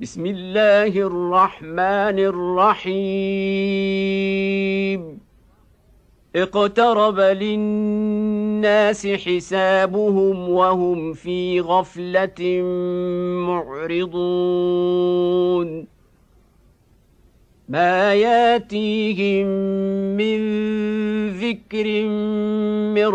بسم الله الرحمن الرحيم. اقترب للناس حسابهم وهم في غفلة معرضون. ما ياتيهم من ذكر من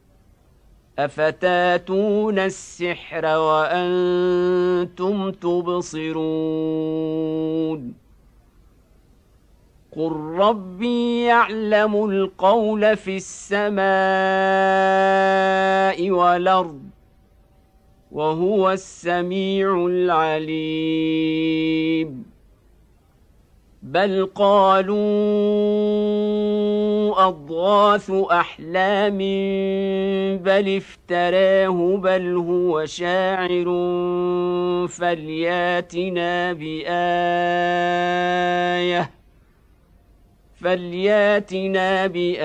أفتاتون السحر وأنتم تبصرون قل ربي يعلم القول في السماء والأرض وهو السميع العليم بل قالوا أضغاث أحلام بل افتراه بل هو شاعر. فلياتنا بآية فلياتنا بآية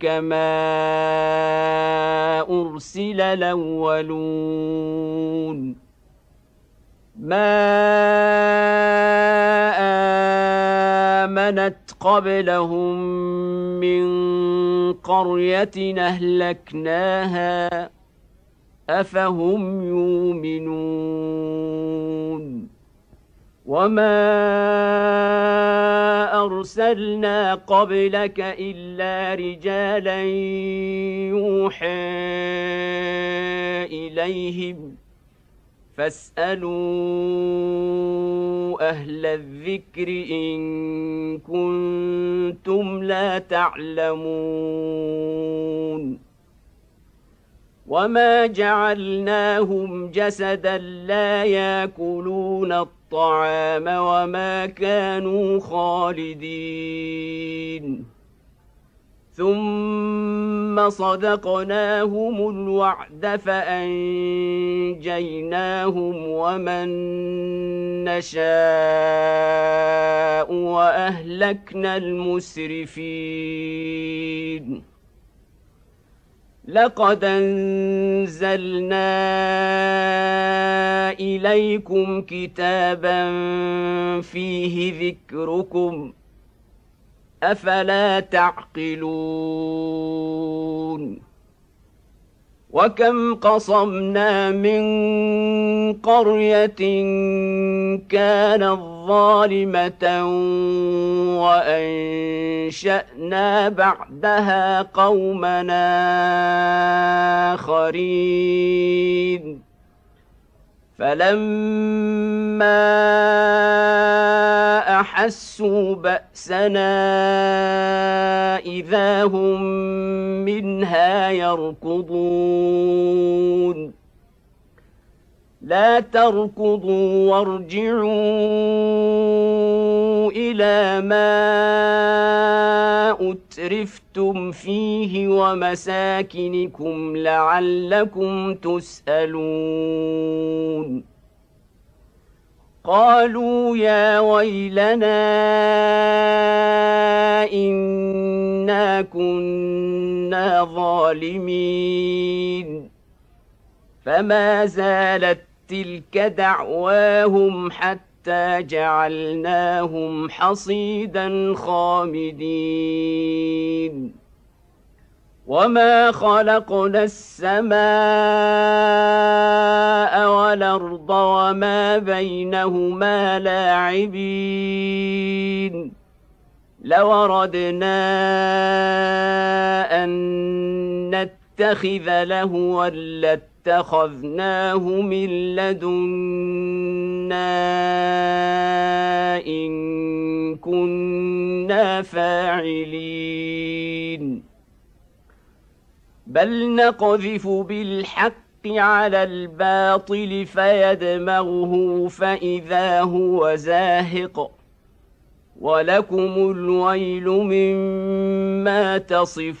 كما أرسل الأولون. ما امنت قبلهم من قريه اهلكناها افهم يؤمنون وما ارسلنا قبلك الا رجالا يوحى اليهم فاسألوا أهل الذكر إن كنتم لا تعلمون. وما جعلناهم جسدا لا يأكلون الطعام وما كانوا خالدين. ثم صدقناهم الوعد فأنجيناهم ومن نشاء وأهلكنا المسرفين. لقد أنزلنا إليكم كتابا فيه ذكركم أفلا تعقلون؟ وكم قصمنا من قرية كانت ظالمه وأنشأنا بعدها قومنا آخرين. فلما احسوا باسنا اذا هم منها يركضون لا تركضوا وارجعوا إلى ما اترفتم فيه ومساكنكم لعلكم تسألون. قالوا يا ويلنا إنا كنا ظالمين. فما زالت تلك دعواهم حتى جعلناهم حصيدا خامدين. وما خلقنا السماء والارض وما بينهما لاعبين. لوردنا ان نتخذ لهوا لاتخذناه من لدنا إن كنا فاعلين. بل نقذف بالحق على الباطل فيدمغه فإذا هو زاهق. ولكم الويل مما تصفون.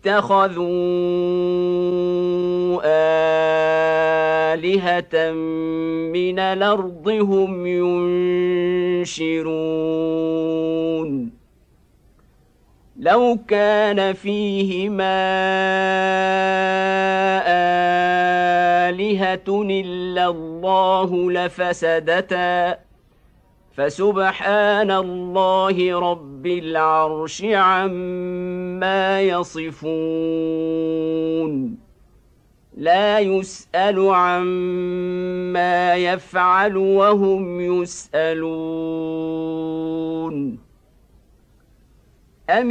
اتخذوا آلهة من الأرض هم ينشرون. لو كان فيهما آلهة إلا الله لفسدتا. فسبحان الله رب العرش عما يصفون. لا يسأل عما يفعل وهم يسألون. أم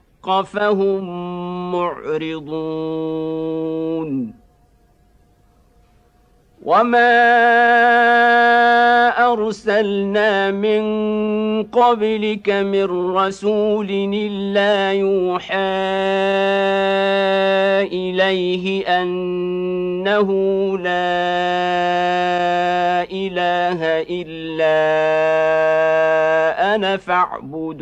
فهم معرضون وما ارسلنا من قبلك من رسول الا يوحى اليه انه لا اله الا أنا فاعبدون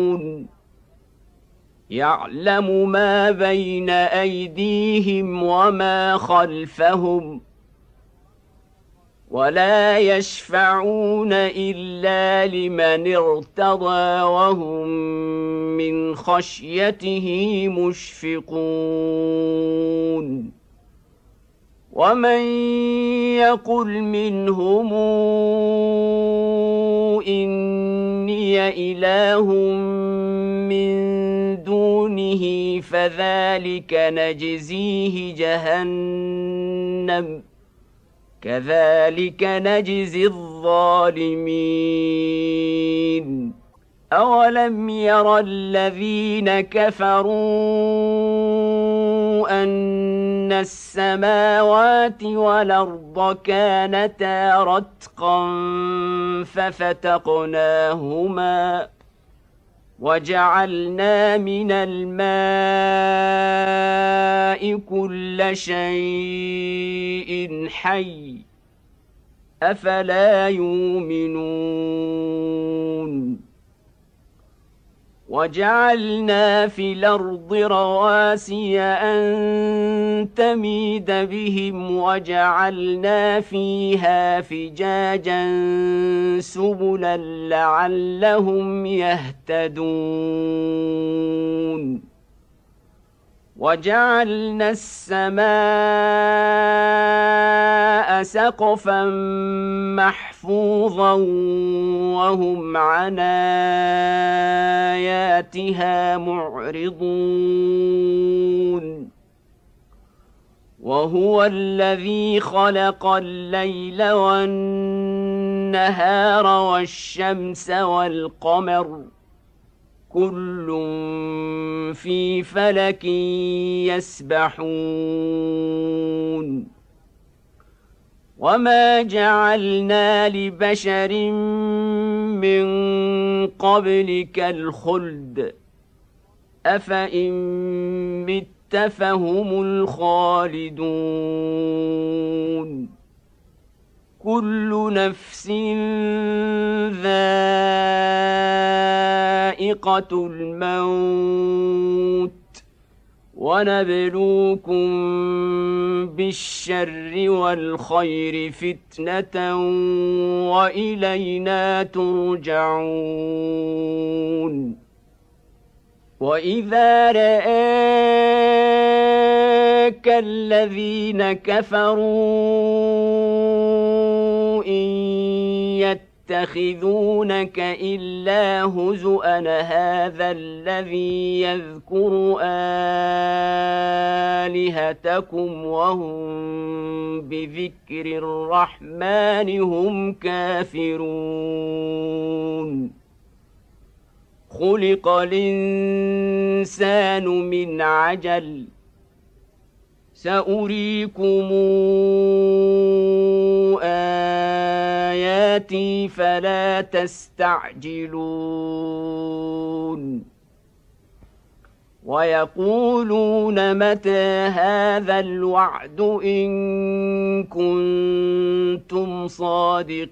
يعلم ما بين أيديهم وما خلفهم ولا يشفعون إلا لمن ارتضى وهم من خشيته مشفقون ومن يقل منهم إني إله من دونه فذلك نجزيه جهنم. كذلك نجزي الظالمين. اولم ير الذين كفروا ان السماوات والارض كانتا رتقا ففتقناهما وجعلنا من الماء كل شيء حي. أفلا يؤمنون؟ وجعلنا في الأرض رواسي أن تميد بهم وجعلنا فيها فجاجا سبلا لعلهم يهتدون وجعلنا السماء سقفا محفوظا وهم عن آياتها معرضون. وهو الذي خلق الليل والنهار والشمس والقمر. كل في فلك يسبحون وما جعلنا لبشر من قبلك الخلد افان مت فهم الخالدون كل نفس ذائقة الموت ونبلوكم بالشر والخير فتنة وإلينا ترجعون وإذا رآك الذين كفروا ان يتخذونك الا هزءا هذا الذي يذكر الهتكم وهم بذكر الرحمن هم كافرون. خلق الانسان من عجل سأريكم آياتي فلا تستعجلون. ويقولون متى هذا الوعد إن كنتم صادقين.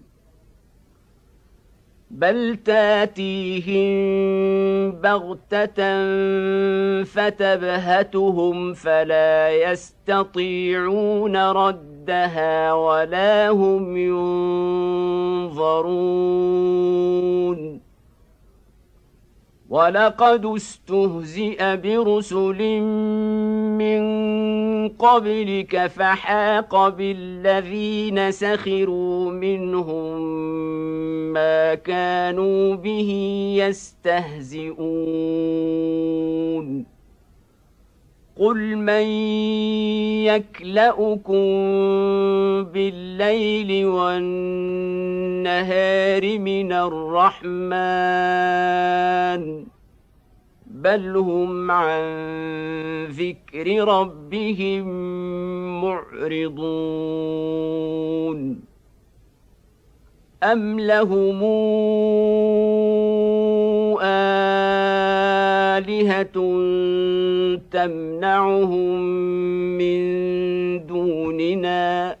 بل تاتيهم بغته فتبهتهم فلا يستطيعون ردها ولا هم ينظرون ولقد استهزئ برسل من قبلك فحاق بالذين سخروا منهم ما كانوا به يستهزئون. قل من يكلأكم بالليل والنهار من الرحمن بل هم عن ذكر ربهم معرضون أم لهم آلهة تمنعهم من دوننا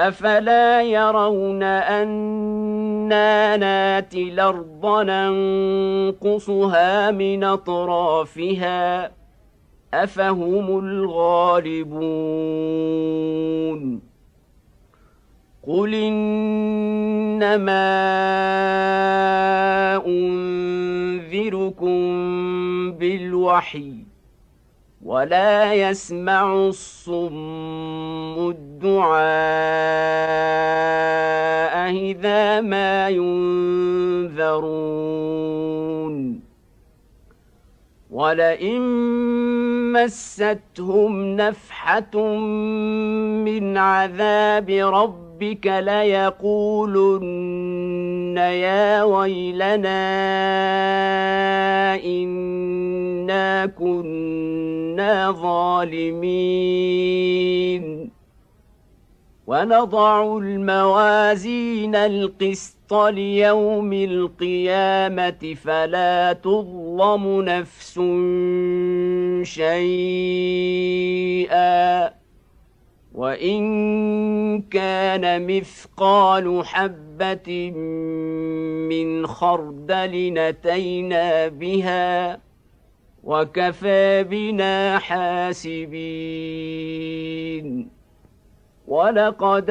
أفلا يرون أنا ناتي الأرض ننقصها من أطرافها ۖ أفهم الغالبون قل إنما أنذركم بالوحي ولا يسمع الصم الدعاء إذا ما ينذرون. ولئن مستهم نفحه من عذاب ربك ليقولن يا ويلنا انا كنا ظالمين ونضع الموازين القسط ليوم القيامه فلا تظلم نفس شيئا وان كان مثقال حبه من خردل نتينا بها وكفى بنا حاسبين ولقد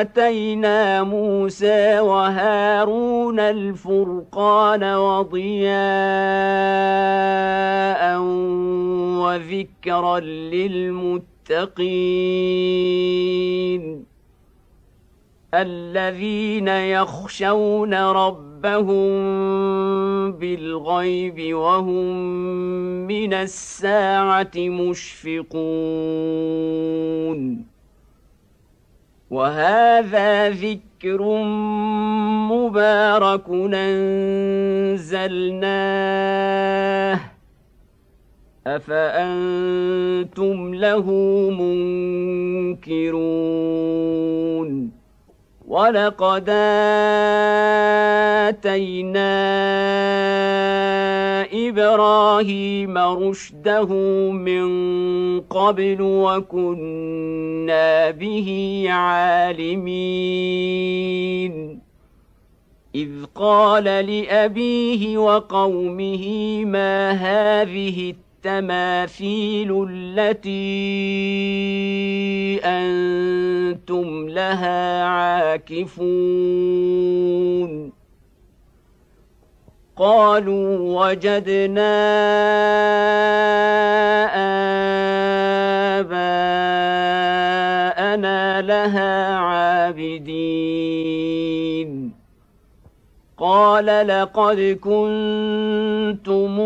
اتينا موسى وهارون الفرقان وضياء وذكرا للمتقين الذين يخشون ربهم بالغيب وهم من الساعة مشفقون. وهذا ذكر مبارك انزلناه أفأنتم له منكرون؟ ولقد اتينا إبراهيم رشده من قبل وكنا به عالمين اذ قال لابيه وقومه ما هذه التماثيل التي أنتم لها عاكفون. قالوا وجدنا آباءنا لها عابدين. قال لقد كنتم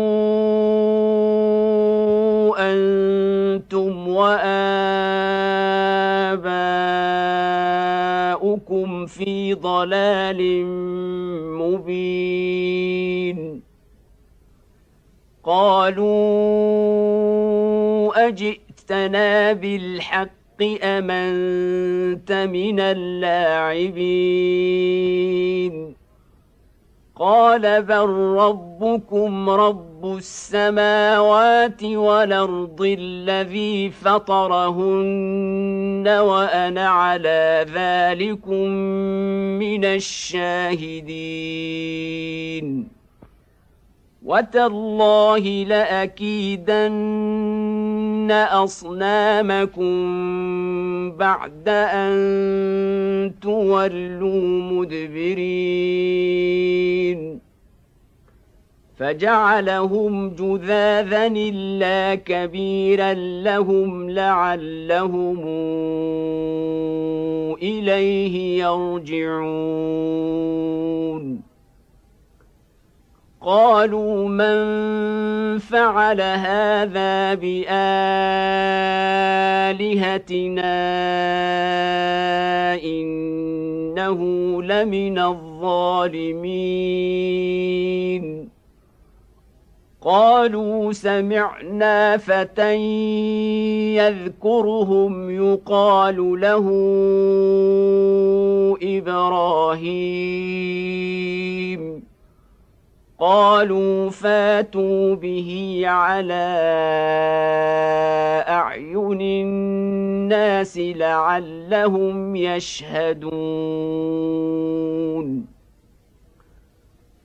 أنتم وآباؤكم في ضلال مبين. قالوا أجئتنا بالحق امنت من اللاعبين؟ قال بل ربكم رب السماوات والأرض الذي فطرهن وأنا على ذلكم من الشاهدين. وتالله لاكيدن اصنامكم بعد ان تولوا مدبرين فجعلهم جذاذا الا كبيرا لهم لعلهم اليه يرجعون قالوا من فعل هذا بآلهتنا إنه لمن الظالمين. قالوا سمعنا فتى يذكرهم يقال له إبراهيم. قالوا فاتوا به على أعين الناس لعلهم يشهدون.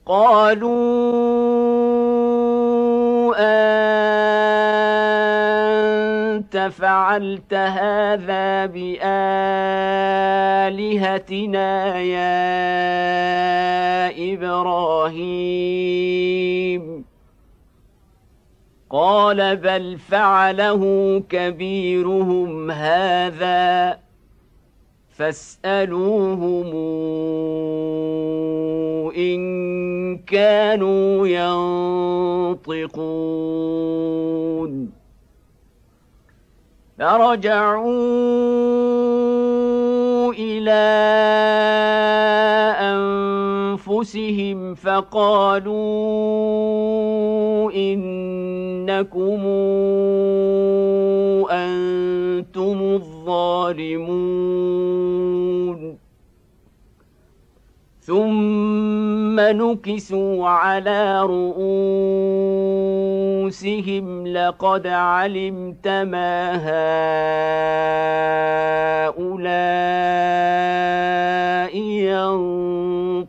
قالوا انت فعلت هذا بآلهتنا يا إبراهيم. قال بل فعله كبيرهم هذا فاسألوهم إن كانوا ينطقون. فرجعوا إلى أنفسهم فقالوا إنكم أنتم الظالمون. ثم نكسوا على رؤوسهم لقد علمت ما هؤلاء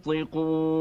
ينطقون.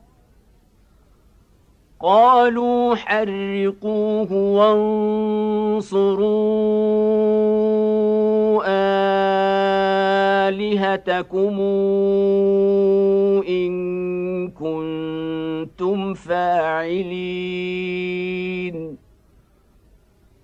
قالوا حرقوه وانصروا آلهتكم إن كنتم فاعلين.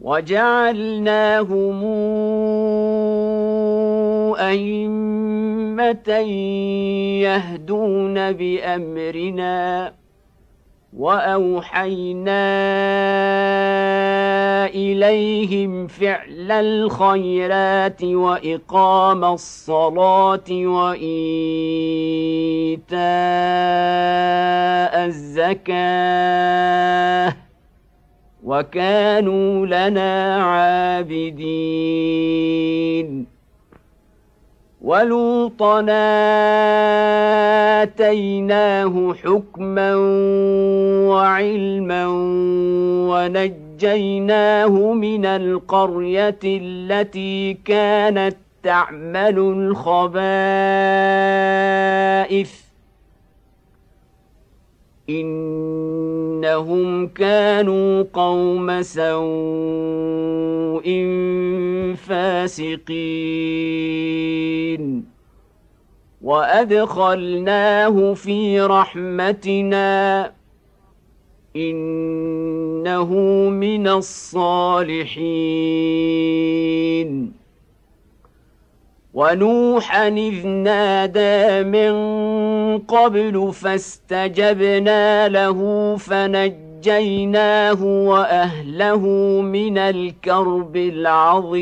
وجعلناهم أئمة يهدون بأمرنا وأوحينا إليهم فعل الخيرات وإقام الصلاة وإيتاء الزكاة وكانوا لنا عابدين. ولوطا آتيناه حكما وعلما ونجيناه من القرية التي كانت تعمل الخبائث. إنهم كانوا قوم سوء فاسقين. وأدخلناه في رحمتنا. إنه من الصالحين. ونوحا إذ نادى من قبل فاستجبنا له فنجيناه وأهله من الكرب العظيم.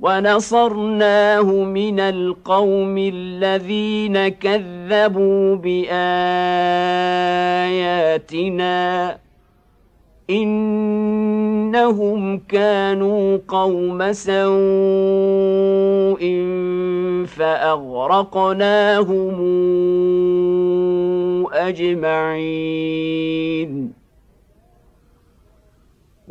ونصرناه من القوم الذين كذبوا بآياتنا. إنهم كانوا قوم سوء فأغرقناهم أجمعين.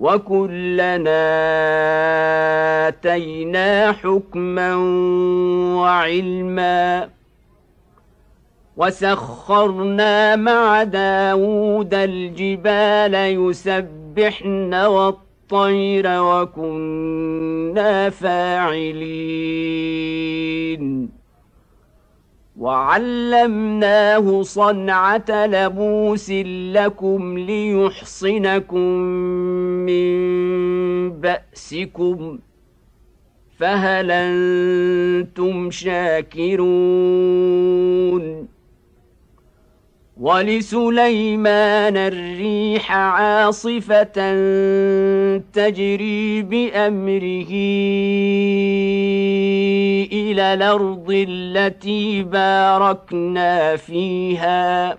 وكلنا آتينا حكما وعلما وسخرنا مع داود الجبال يسبحن والطير وكنا فاعلين. وعلمناه صنعة لبوس لكم ليحصنكم من بأسكم فهل أنتم شاكرون؟ ولسليمان الريح عاصفة تجري بأمره إلى الأرض التي باركنا فيها.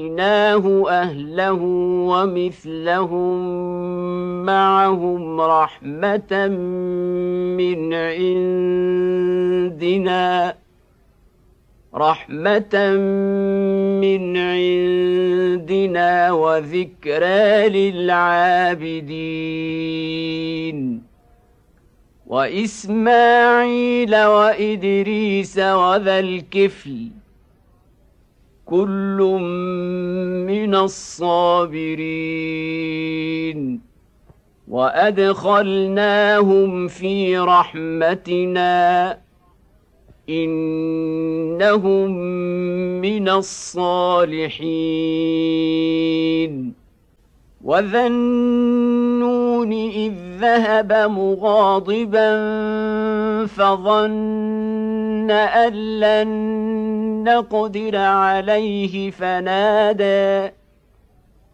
واتيناه اهله ومثلهم معهم رحمه من عندنا رحمة من عندنا وذكرى للعابدين وإسماعيل وإدريس وذا الكفل كل من الصابرين وأدخلناهم في رحمتنا إنهم من الصالحين وذا النون اذ ذهب مغاضبا فظن ان لن نقدر عليه فنادى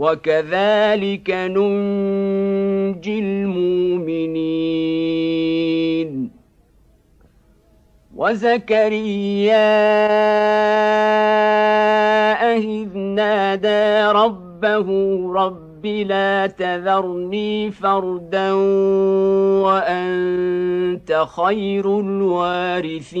وكذلك ننجي المؤمنين. وزكريا إذ نادى ربه رب لا تذرني فردا وأنت خير الوارثين.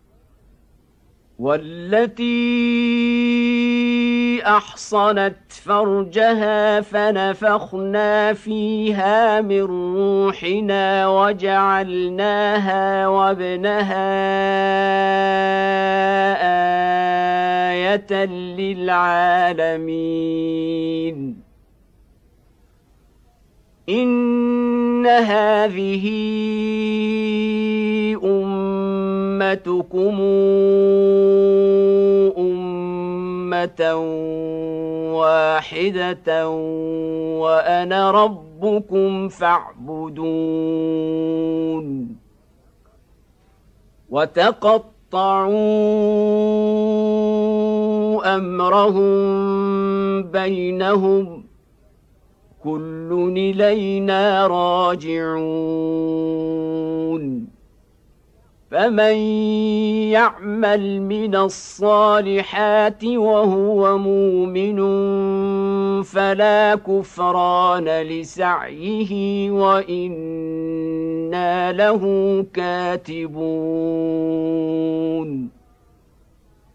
والتي أحصنت فرجها فنفخنا فيها من روحنا وجعلناها وابنها آية للعالمين. ان هذه امتكم امه واحدة وأنا ربكم فاعبدون وتقطعوا امرهم بينهم كل إلينا راجعون. فمن يعمل من الصالحات وهو مؤمن فلا كفران لسعيه وإنا له كاتبون.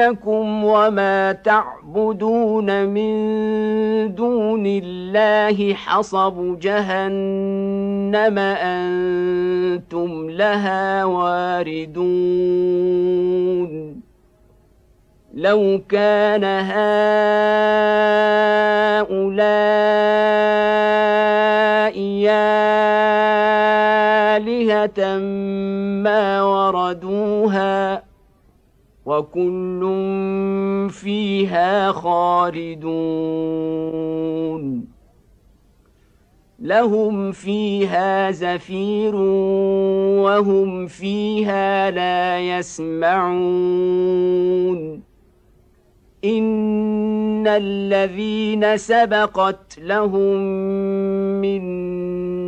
انكم وما تعبدون من دون الله حصب جهنم أنتم لها واردون لو كان هؤلاء آلهة ما وردوها وكل فيها خالدون. لهم فيها زفير وهم فيها لا يسمعون. إن الذين سبقت لهم منا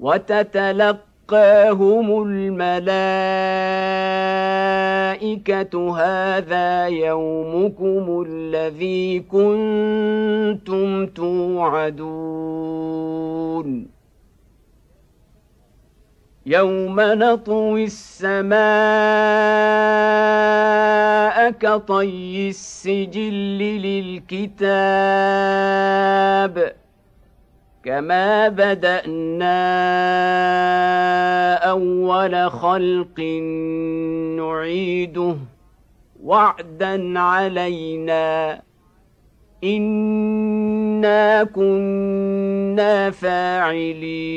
وتتلقاهم الملائكة هذا يومكم الذي كنتم توعدون. يوم نطوي السماء كطي السجل للكتاب. كما بدانا اول خلق نعيده وعدا علينا انا كنا فاعلين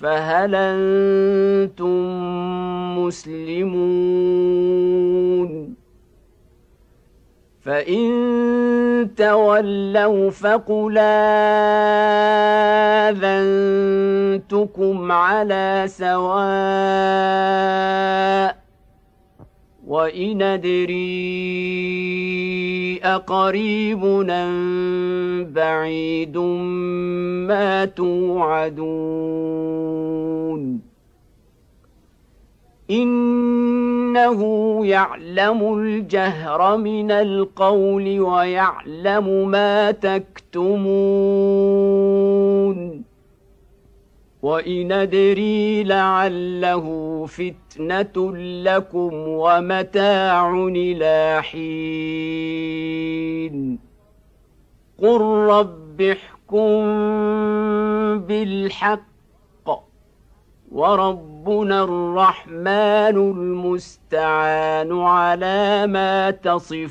فهل أنتم مسلمون؟ فإن تولوا فقل آذنتكم على سواء وان ادري اقريب ام بعيد ما توعدون انه يعلم الجهر من القول ويعلم ما تكتمون وان ادري لعله فتنه لكم ومتاع إلى حين قل رب احكم بالحق وربنا الرحمن المستعان على ما تصفون